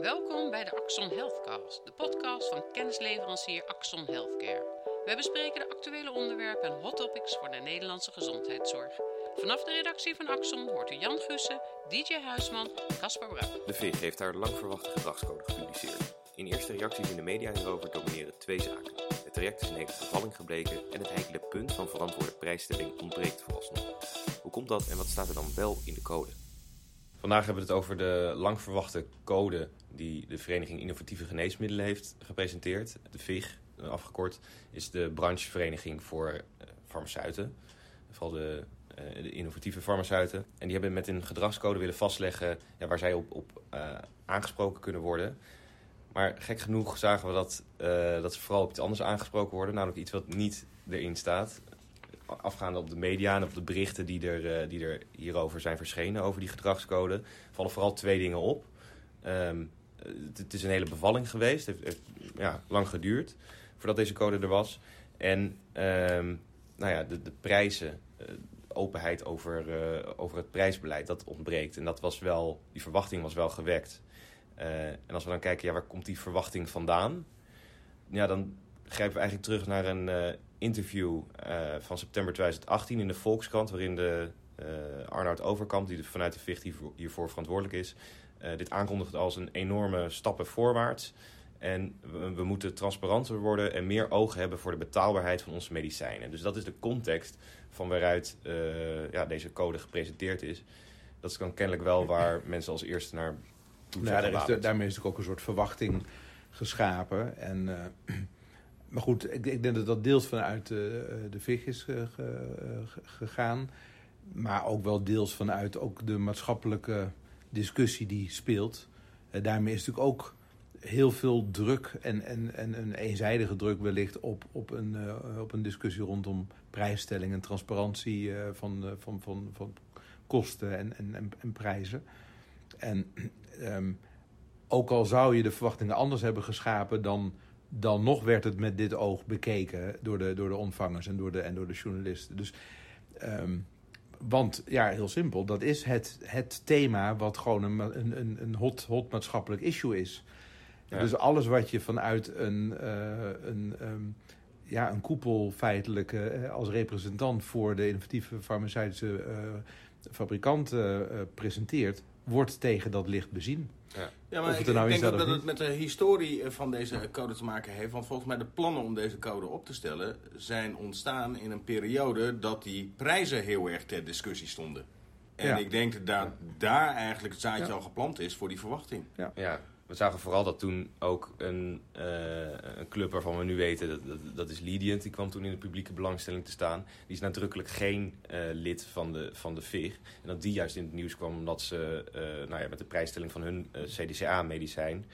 Welkom bij de Axon Healthcast, de podcast van kennisleverancier Axon Healthcare. Wij bespreken de actuele onderwerpen en hot topics voor de Nederlandse gezondheidszorg. Vanaf de redactie van Axon hoort u Jan Gussen, DJ Huisman en Caspar Brouw. De VIG heeft haar lang verwachte gedragscode gepubliceerd. In eerste reacties in de media hierover domineren twee zaken. Het traject is een hele bevalling gebleken en het heikele punt van verantwoorde prijsstelling ontbreekt vooralsnog. Hoe komt dat en wat staat er dan wel in de code? Vandaag hebben we het over de lang verwachte code die de Vereniging Innovatieve Geneesmiddelen heeft gepresenteerd. De VIG, afgekort, is de branchevereniging voor uh, farmaceuten. Vooral de, uh, de, innovatieve farmaceuten. En die hebben met een gedragscode willen vastleggen ja, waar zij op, op uh, aangesproken kunnen worden. Maar gek genoeg zagen we dat, dat ze vooral op iets anders aangesproken worden. Namelijk iets wat niet erin staat afgaande op de media en op de berichten die er, die er hierover zijn verschenen, over die gedragscode, vallen vooral twee dingen op. Um, het is een hele bevalling geweest, het heeft, ja, lang geduurd voordat deze code er was. En um, nou ja, de, de prijzen, uh, openheid over, uh, over het prijsbeleid, dat ontbreekt. En dat was wel, die verwachting was wel gewekt. En als we dan kijken, ja, waar komt die verwachting vandaan? Ja, dan grijpen we eigenlijk terug naar een interview van september 2018 in de Volkskrant, waarin de Arnoud Overkamp, die vanuit de VIG hiervoor verantwoordelijk is, dit aankondigt als een enorme stappen voorwaarts. En we, we, moeten transparanter worden en meer oog hebben voor de betaalbaarheid van onze medicijnen. Dus dat is de context van waaruit uh, ja, deze code gepresenteerd is. Dat is dan kennelijk wel waar mensen als eerste naar toe nou, ja, daar is Daarmee is natuurlijk ook een soort verwachting geschapen. En, uh, maar goed, ik, ik, denk dat dat deels vanuit uh, de VIG is gegaan. Maar ook wel deels vanuit ook de maatschappelijke discussie die speelt. daarmee is natuurlijk ook heel veel druk en, en, en een eenzijdige druk wellicht op, op, een, op een discussie rondom prijsstelling en transparantie van, van, van, van kosten en, en, en, prijzen. En um, ook al zou je de verwachtingen anders hebben geschapen, dan, dan nog werd het met dit oog bekeken door de, door de ontvangers en door de, en door de journalisten. Dus, um, want ja, heel simpel, dat is het, het thema wat gewoon een, een, een hot, hot maatschappelijk issue is. Ja. Dus alles wat je vanuit een, uh, een, um, ja, een koepel feitelijk uh, als representant voor de innovatieve farmaceutische uh, fabrikant presenteert, wordt tegen dat licht bezien. Ja, maar ik, nou ik denk dat het met de historie van deze code te maken heeft. Want volgens mij de plannen om deze code op te stellen zijn ontstaan in een periode dat die prijzen heel erg ter discussie stonden. En ja. ik denk dat daar, daar eigenlijk het zaadje ja. al geplant is voor die verwachting. Ja. ja we zagen vooral dat toen ook een, uh, een club waarvan we nu weten, dat, dat, dat, is Lidient, die kwam toen in de publieke belangstelling te staan. Die is nadrukkelijk geen uh, lid van de, van de VIG. En dat die juist in het nieuws kwam omdat ze uh, nou ja, met de prijsstelling van hun CDCA-medicijn.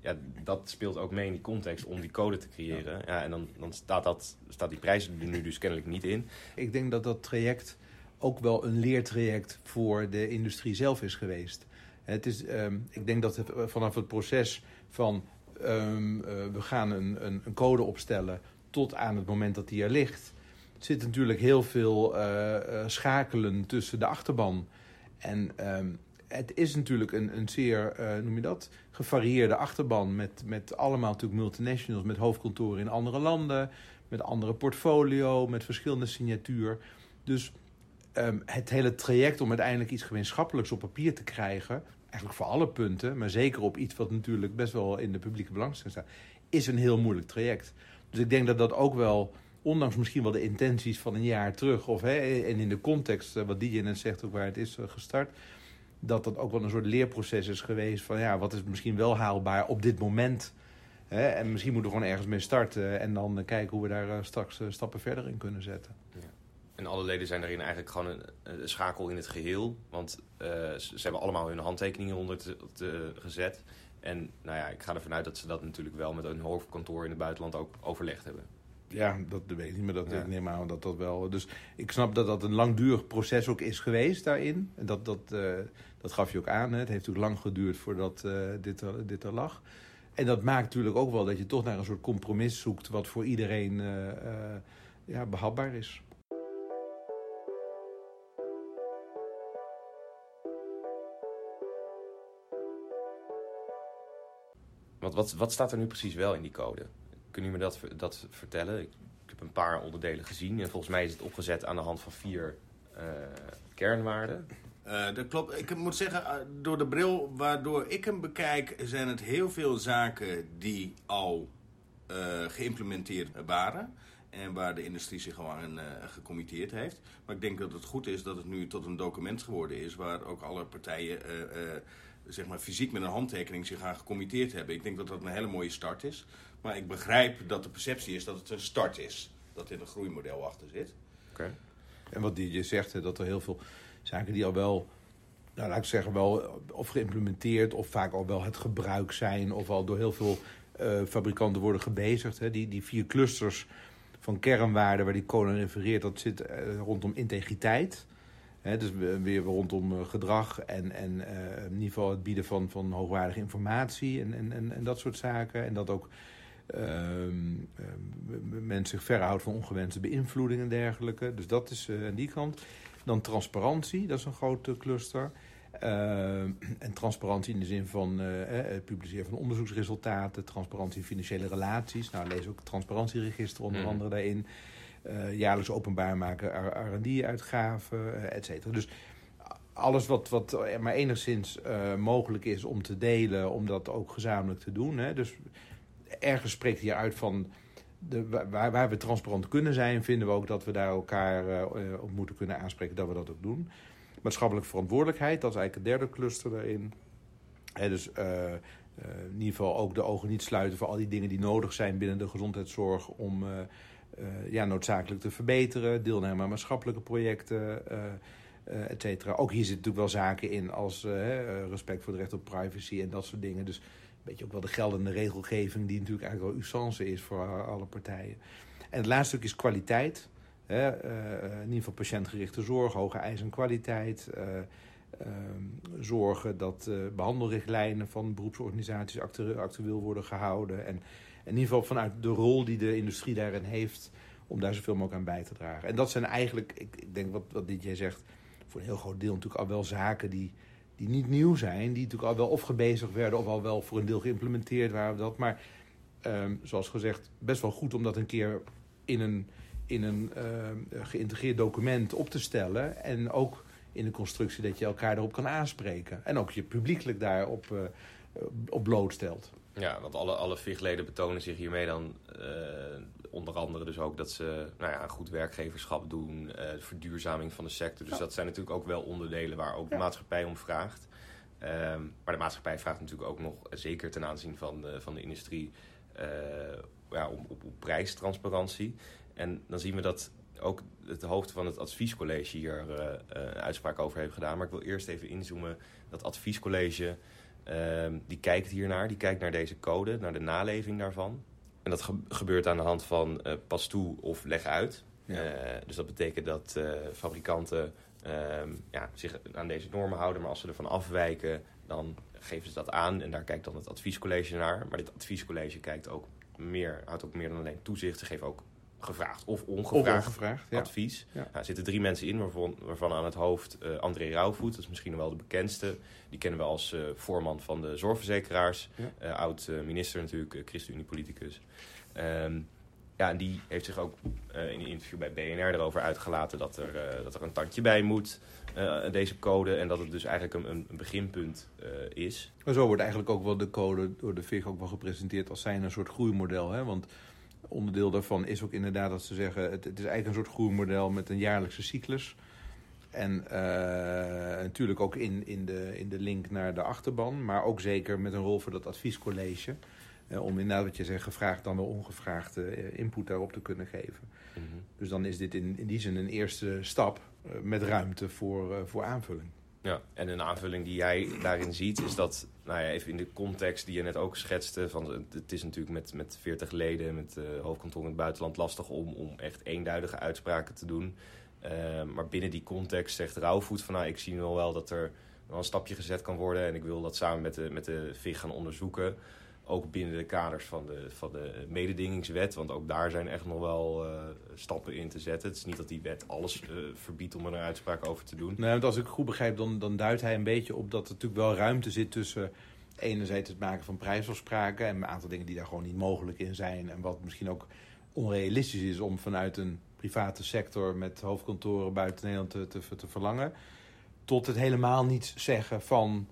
ja, dat speelt ook mee in die context om die code te creëren. Ja. ja en dan, dan staat, dat, staat die prijs er nu dus kennelijk niet in. Ik denk dat dat traject ook wel een leertraject voor de industrie zelf is geweest. Het is, um, ik denk dat het, vanaf het proces van um, uh, we gaan een, een, een, code opstellen tot aan het moment dat die er ligt, zit natuurlijk heel veel uh, schakelen tussen de achterban. En um, het is natuurlijk een, een zeer, noem je dat, gevarieerde achterban met, met allemaal natuurlijk multinationals met hoofdkantoren in andere landen, met andere portfolio, met verschillende signatuur. Dus um, het hele traject om uiteindelijk iets gemeenschappelijks op papier te krijgen, eigenlijk voor alle punten, maar zeker op iets wat natuurlijk best wel in de publieke belangstelling staat, is een heel moeilijk traject. Dus ik denk dat dat ook wel, ondanks misschien wel de intenties van een jaar terug, of hè, en in de context, wat die net zegt, ook waar het is gestart, dat dat ook wel een soort leerproces is geweest van ja, wat is misschien wel haalbaar op dit moment. Hè, en misschien moeten we gewoon ergens mee starten en dan kijken hoe we daar straks stappen verder in kunnen zetten. En alle leden zijn daarin eigenlijk gewoon een, een schakel in het geheel. Want uh, ze, ze, hebben allemaal hun handtekeningen onder te, te, gezet. En nou ja, ik ga ervan uit dat ze dat natuurlijk wel met een hoofdkantoor in het buitenland ook overlegd hebben. Ja, dat weet ik niet, maar dat, ja. ik neem aan dat dat wel... Dus ik snap dat dat een langdurig proces ook is geweest daarin. En dat, dat, uh, dat gaf je ook aan. Hè. Het heeft natuurlijk lang geduurd voordat uh, dit, er, dit er lag. En dat maakt natuurlijk ook wel dat je toch naar een soort compromis zoekt... wat voor iedereen ja, behapbaar is. Wat, wat staat er nu precies wel in die code? Kunnen jullie me dat, dat vertellen? Ik, heb een paar onderdelen gezien en volgens mij is het opgezet aan de hand van vier uh, kernwaarden. Uh, dat klopt. Ik moet zeggen, door de bril waardoor ik hem bekijk, zijn het heel veel zaken die al geïmplementeerd waren. En waar de industrie zich gewoon aan gecommitteerd heeft. Maar ik denk dat het goed is dat het nu tot een document geworden is. Waar ook alle partijen zeg maar fysiek met een handtekening zich aan gecommitteerd hebben. Ik denk dat dat een hele mooie start is. Maar ik begrijp dat de perceptie is dat het een start is. Dat er een groeimodel achter zit. Oké. En wat je zegt, dat er heel veel zaken die al wel, nou, laat ik zeggen, wel of geïmplementeerd of vaak al wel het gebruik zijn of al door heel veel uh, fabrikanten worden gebezigd. Hè. Die, die vier clusters van kernwaarden waar die code refereert, dat zit uh, rondom integriteit. Hè, dus weer rondom uh, gedrag en, en in ieder geval het bieden van, van hoogwaardige informatie en, en, en, en dat soort zaken. En dat ook men zich verhoudt van ongewenste beïnvloeding en dergelijke. Dus dat is aan die kant. Dan transparantie, dat is een grote cluster. Uh, en transparantie in de zin van uh, het publiceren van onderzoeksresultaten, transparantie in financiële relaties. Nou, lees ook het transparantieregister onder mm. andere daarin. Uh, jaarlijks openbaar maken R&D-uitgaven, et cetera. Dus alles wat, wat maar enigszins mogelijk is om te delen, om dat ook gezamenlijk te doen. Hè. Dus ergens spreekt hier uit van de, waar, waar, we transparant kunnen zijn, vinden we ook dat we daar elkaar op moeten kunnen aanspreken dat we dat ook doen. Maatschappelijke verantwoordelijkheid, dat is eigenlijk het derde cluster daarin. dus in ieder geval ook de ogen niet sluiten voor al die dingen die nodig zijn binnen de gezondheidszorg om ja, noodzakelijk te verbeteren. Deelnemen aan maatschappelijke projecten, et cetera. Ook hier zitten natuurlijk wel zaken in als respect voor het recht op privacy en dat soort dingen. Dus beetje ook wel de geldende regelgeving die natuurlijk eigenlijk wel usance is voor alle partijen. En het laatste stuk is kwaliteit. Hè, uh, in ieder geval patiëntgerichte zorg, hoge eisen en kwaliteit. Uh, zorgen dat behandelrichtlijnen van beroepsorganisaties actueel worden gehouden. En in ieder geval vanuit de rol die de industrie daarin heeft, om daar zoveel mogelijk aan bij te dragen. En dat zijn eigenlijk, ik, denk wat, wat jij zegt, voor een heel groot deel natuurlijk al wel zaken die die niet nieuw zijn, die natuurlijk al wel of gebezigd werden of al wel voor een deel geïmplementeerd waren. Dat. Maar um, zoals gezegd, best wel goed om dat een keer in een, in een uh, geïntegreerd document op te stellen. En ook in de constructie dat je elkaar erop kan aanspreken. En ook je publiekelijk daarop uh, op blootstelt. Ja, want alle, alle VIG-leden betonen zich hiermee dan uh, onder andere dus ook dat ze nou ja, goed werkgeverschap doen, uh, verduurzaming van de sector. Dus dat zijn natuurlijk ook wel onderdelen waar ook de maatschappij om vraagt. Um, maar de maatschappij vraagt natuurlijk ook nog, zeker ten aanzien van de, van de industrie, uh, ja, om, op, op prijstransparantie. En dan zien we dat ook het hoofd van het adviescollege hier een uitspraak over heeft gedaan. Maar ik wil eerst even inzoomen. Dat adviescollege Um, die kijkt hiernaar, die kijkt naar deze code, naar de naleving daarvan. En dat gebeurt aan de hand van uh, pas toe of leg uit. Ja. Uh, dus dat betekent dat uh, fabrikanten um, ja, zich aan deze normen houden, maar als ze ervan afwijken, dan geven ze dat aan en daar kijkt dan het adviescollege naar. Maar dit adviescollege kijkt ook meer, houdt ook meer dan alleen toezicht. Ze geven ook gevraagd of ongevraagd, advies. Ja. er zitten drie mensen in, waarvan, waarvan aan het hoofd uh, André Rauwvoet, dat is misschien wel de bekendste. Die kennen we als uh, voorman van de zorgverzekeraars. Ja. Uh, oud minister natuurlijk, ChristenUnie-politicus. Um, ja, en die heeft zich ook in een interview bij BNR erover uitgelaten dat er, dat er een tandje bij moet, deze code. En dat het dus eigenlijk een, een beginpunt is. Maar zo wordt eigenlijk ook wel de code door de VIG ook wel gepresenteerd als zijn een soort groeimodel. Hè? Want onderdeel daarvan is ook inderdaad dat ze zeggen... het, het is eigenlijk een soort groeimodel met een jaarlijkse cyclus. En uh, natuurlijk ook in, in, de, in de link naar de achterban... maar ook zeker met een rol voor dat adviescollege... Uh, om inderdaad wat je zegt, gevraagd dan wel ongevraagde uh, input daarop te kunnen geven. Mm -hmm. Dus dan is dit in, in die zin een eerste stap met ruimte voor, voor aanvulling. Ja, en een aanvulling die jij daarin ziet is dat, nou ja, even in de context die je net ook schetste, van het is natuurlijk met, met 40 leden, met uh, hoofdkantoor in het buitenland lastig om, om echt eenduidige uitspraken te doen. Uh, maar binnen die context zegt Rauwvoet van, nou, ik zie wel wel dat er wel een stapje gezet kan worden en ik wil dat samen met de, met de VIG gaan onderzoeken ook binnen de kaders van de, van de mededingingswet. Want ook daar zijn echt nog wel uh, stappen in te zetten. Het is niet dat die wet alles uh, verbiedt om er een uitspraak over te doen. Nee, want als ik goed begrijp, dan, dan duidt hij een beetje op dat er natuurlijk wel ruimte zit tussen enerzijds het maken van prijsafspraken en een aantal dingen die daar gewoon niet mogelijk in zijn. En wat misschien ook onrealistisch is om vanuit een private sector met hoofdkantoren buiten Nederland te, te, te verlangen. Tot het helemaal niet zeggen van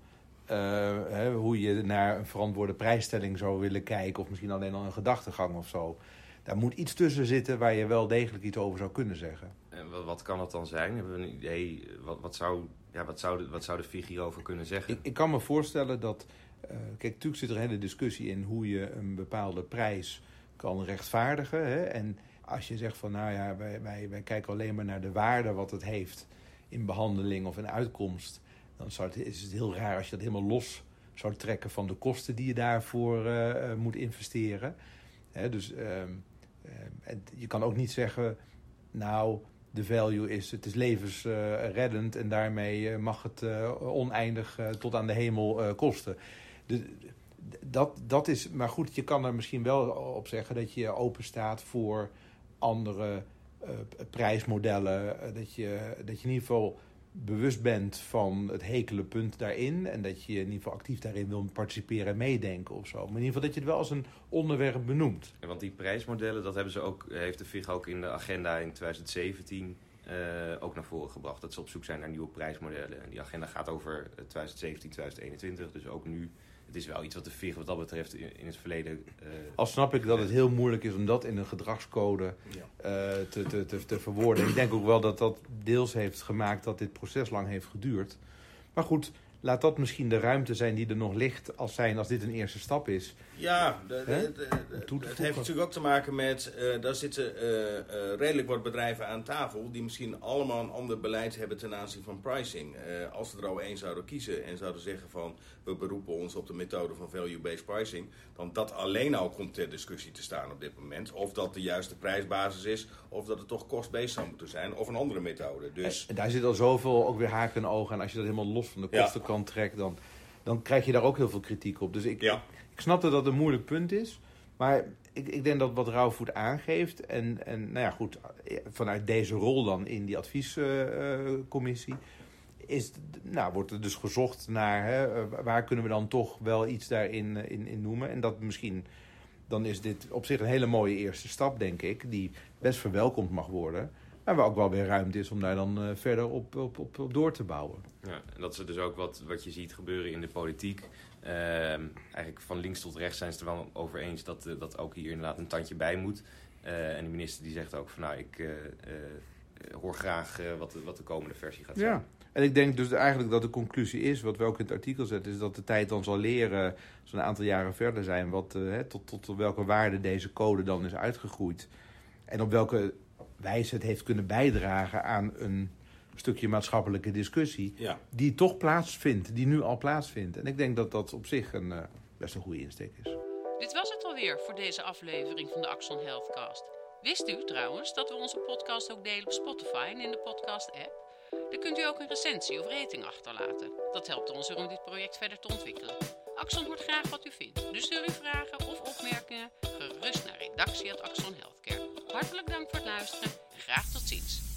hè, hoe je naar een verantwoorde prijsstelling zou willen kijken. Of misschien alleen al een gedachtegang of zo. Daar moet iets tussen zitten waar je wel degelijk iets over zou kunnen zeggen. En wat, wat kan dat dan zijn? Hebben we een idee? Wat, wat, zou, ja, wat, zou de, wat zou de hierover kunnen zeggen? Ik, ik kan me voorstellen dat. Uh, kijk, natuurlijk zit er een hele discussie in hoe je een bepaalde prijs kan rechtvaardigen. Hè? En als je zegt van nou ja, wij, wij, wij kijken alleen maar naar de waarde wat het heeft in behandeling of in uitkomst. Dan zou het, is het heel raar als je dat helemaal los zou trekken van de kosten die je daarvoor uh, moet investeren. Dus uh, je kan ook niet zeggen, nou, de value is, het is levensreddend en daarmee mag het oneindig tot aan de hemel kosten. Dus, dat, dat is, maar goed, je kan er misschien wel op zeggen dat je open staat voor andere prijsmodellen. Eh, dat, je, dat je in ieder geval bewust bent van het hekele punt daarin. En dat je in ieder geval actief daarin wil participeren en meedenken of zo. Maar in ieder geval dat je het wel als een onderwerp benoemt. Ja, want die prijsmodellen, dat hebben ze ook, heeft de VIG ook in de agenda in 2017 uh, ook naar voren gebracht. Dat ze op zoek zijn naar nieuwe prijsmodellen. En die agenda gaat over 2017, 2021. Dus ook nu het is wel iets wat de VIG wat dat betreft in, het verleden... Uh, Al snap ik dat het heel moeilijk is om dat in een gedragscode uh, te, te, te, te verwoorden. Ik denk ook wel dat dat deels heeft gemaakt dat dit proces lang heeft geduurd. Maar goed, laat dat misschien de ruimte zijn die er nog ligt als, zijn, als dit een eerste stap is. Ja, de, het heeft natuurlijk ook te maken met, uh, daar zitten uh, uh, redelijk wat bedrijven aan tafel die misschien allemaal een ander beleid hebben ten aanzien van pricing. als ze er al één zouden kiezen en zouden zeggen van we beroepen ons op de methode van value-based pricing, dan dat alleen al komt ter discussie te staan op dit moment. Of dat de juiste prijsbasis is, of dat het toch cost-based zou moeten zijn, of een andere methode. Dus... En daar zit al zoveel ook weer haken en ogen en als je dat helemaal los van de kostenkant trekt, dan, dan krijg je daar ook heel veel kritiek op. Dus ik, ja. ik snap dat een moeilijk punt is, maar ik, ik denk dat wat Rauwvoet aangeeft, en, en nou ja goed, vanuit deze rol dan in die adviescommissie is, nou, wordt er dus gezocht naar hè, waar kunnen we dan toch wel iets daarin eh, in, in noemen. En dat misschien, dan is dit op zich een hele mooie eerste stap, denk ik, die best verwelkomd mag worden. Maar waar ook wel weer ruimte is om daar dan uh, verder op, op, op, op, door te bouwen. Ja, en dat is dus ook wat, wat je ziet gebeuren in de politiek. Uh, eigenlijk van links tot rechts zijn ze er wel over eens dat, uh, dat ook hier inderdaad een tandje bij moet. en de minister die zegt ook van nou, ik hoor graag wat, wat de komende versie gaat zijn. Ja. En ik denk dus eigenlijk dat de conclusie is, wat we ook in het artikel zetten, is dat de tijd dan zal leren, zo'n aantal jaren verder zijn, wat, tot, tot welke waarde deze code dan is uitgegroeid. En op welke wijze het heeft kunnen bijdragen aan een stukje maatschappelijke discussie, ja. die toch plaatsvindt, die nu al plaatsvindt. En ik denk dat dat op zich een, uh, best een goede insteek is. Dit was het alweer voor deze aflevering van de Axon Healthcast. Wist u trouwens dat we onze podcast ook delen op Spotify en in de podcast-app? Dan kunt u ook een recensie of rating achterlaten. Dat helpt ons om dit project verder te ontwikkelen. Axon hoort graag wat u vindt, dus stuur uw vragen of opmerkingen gerust naar redactie.axon Healthcare. Hartelijk dank voor het luisteren en graag tot ziens.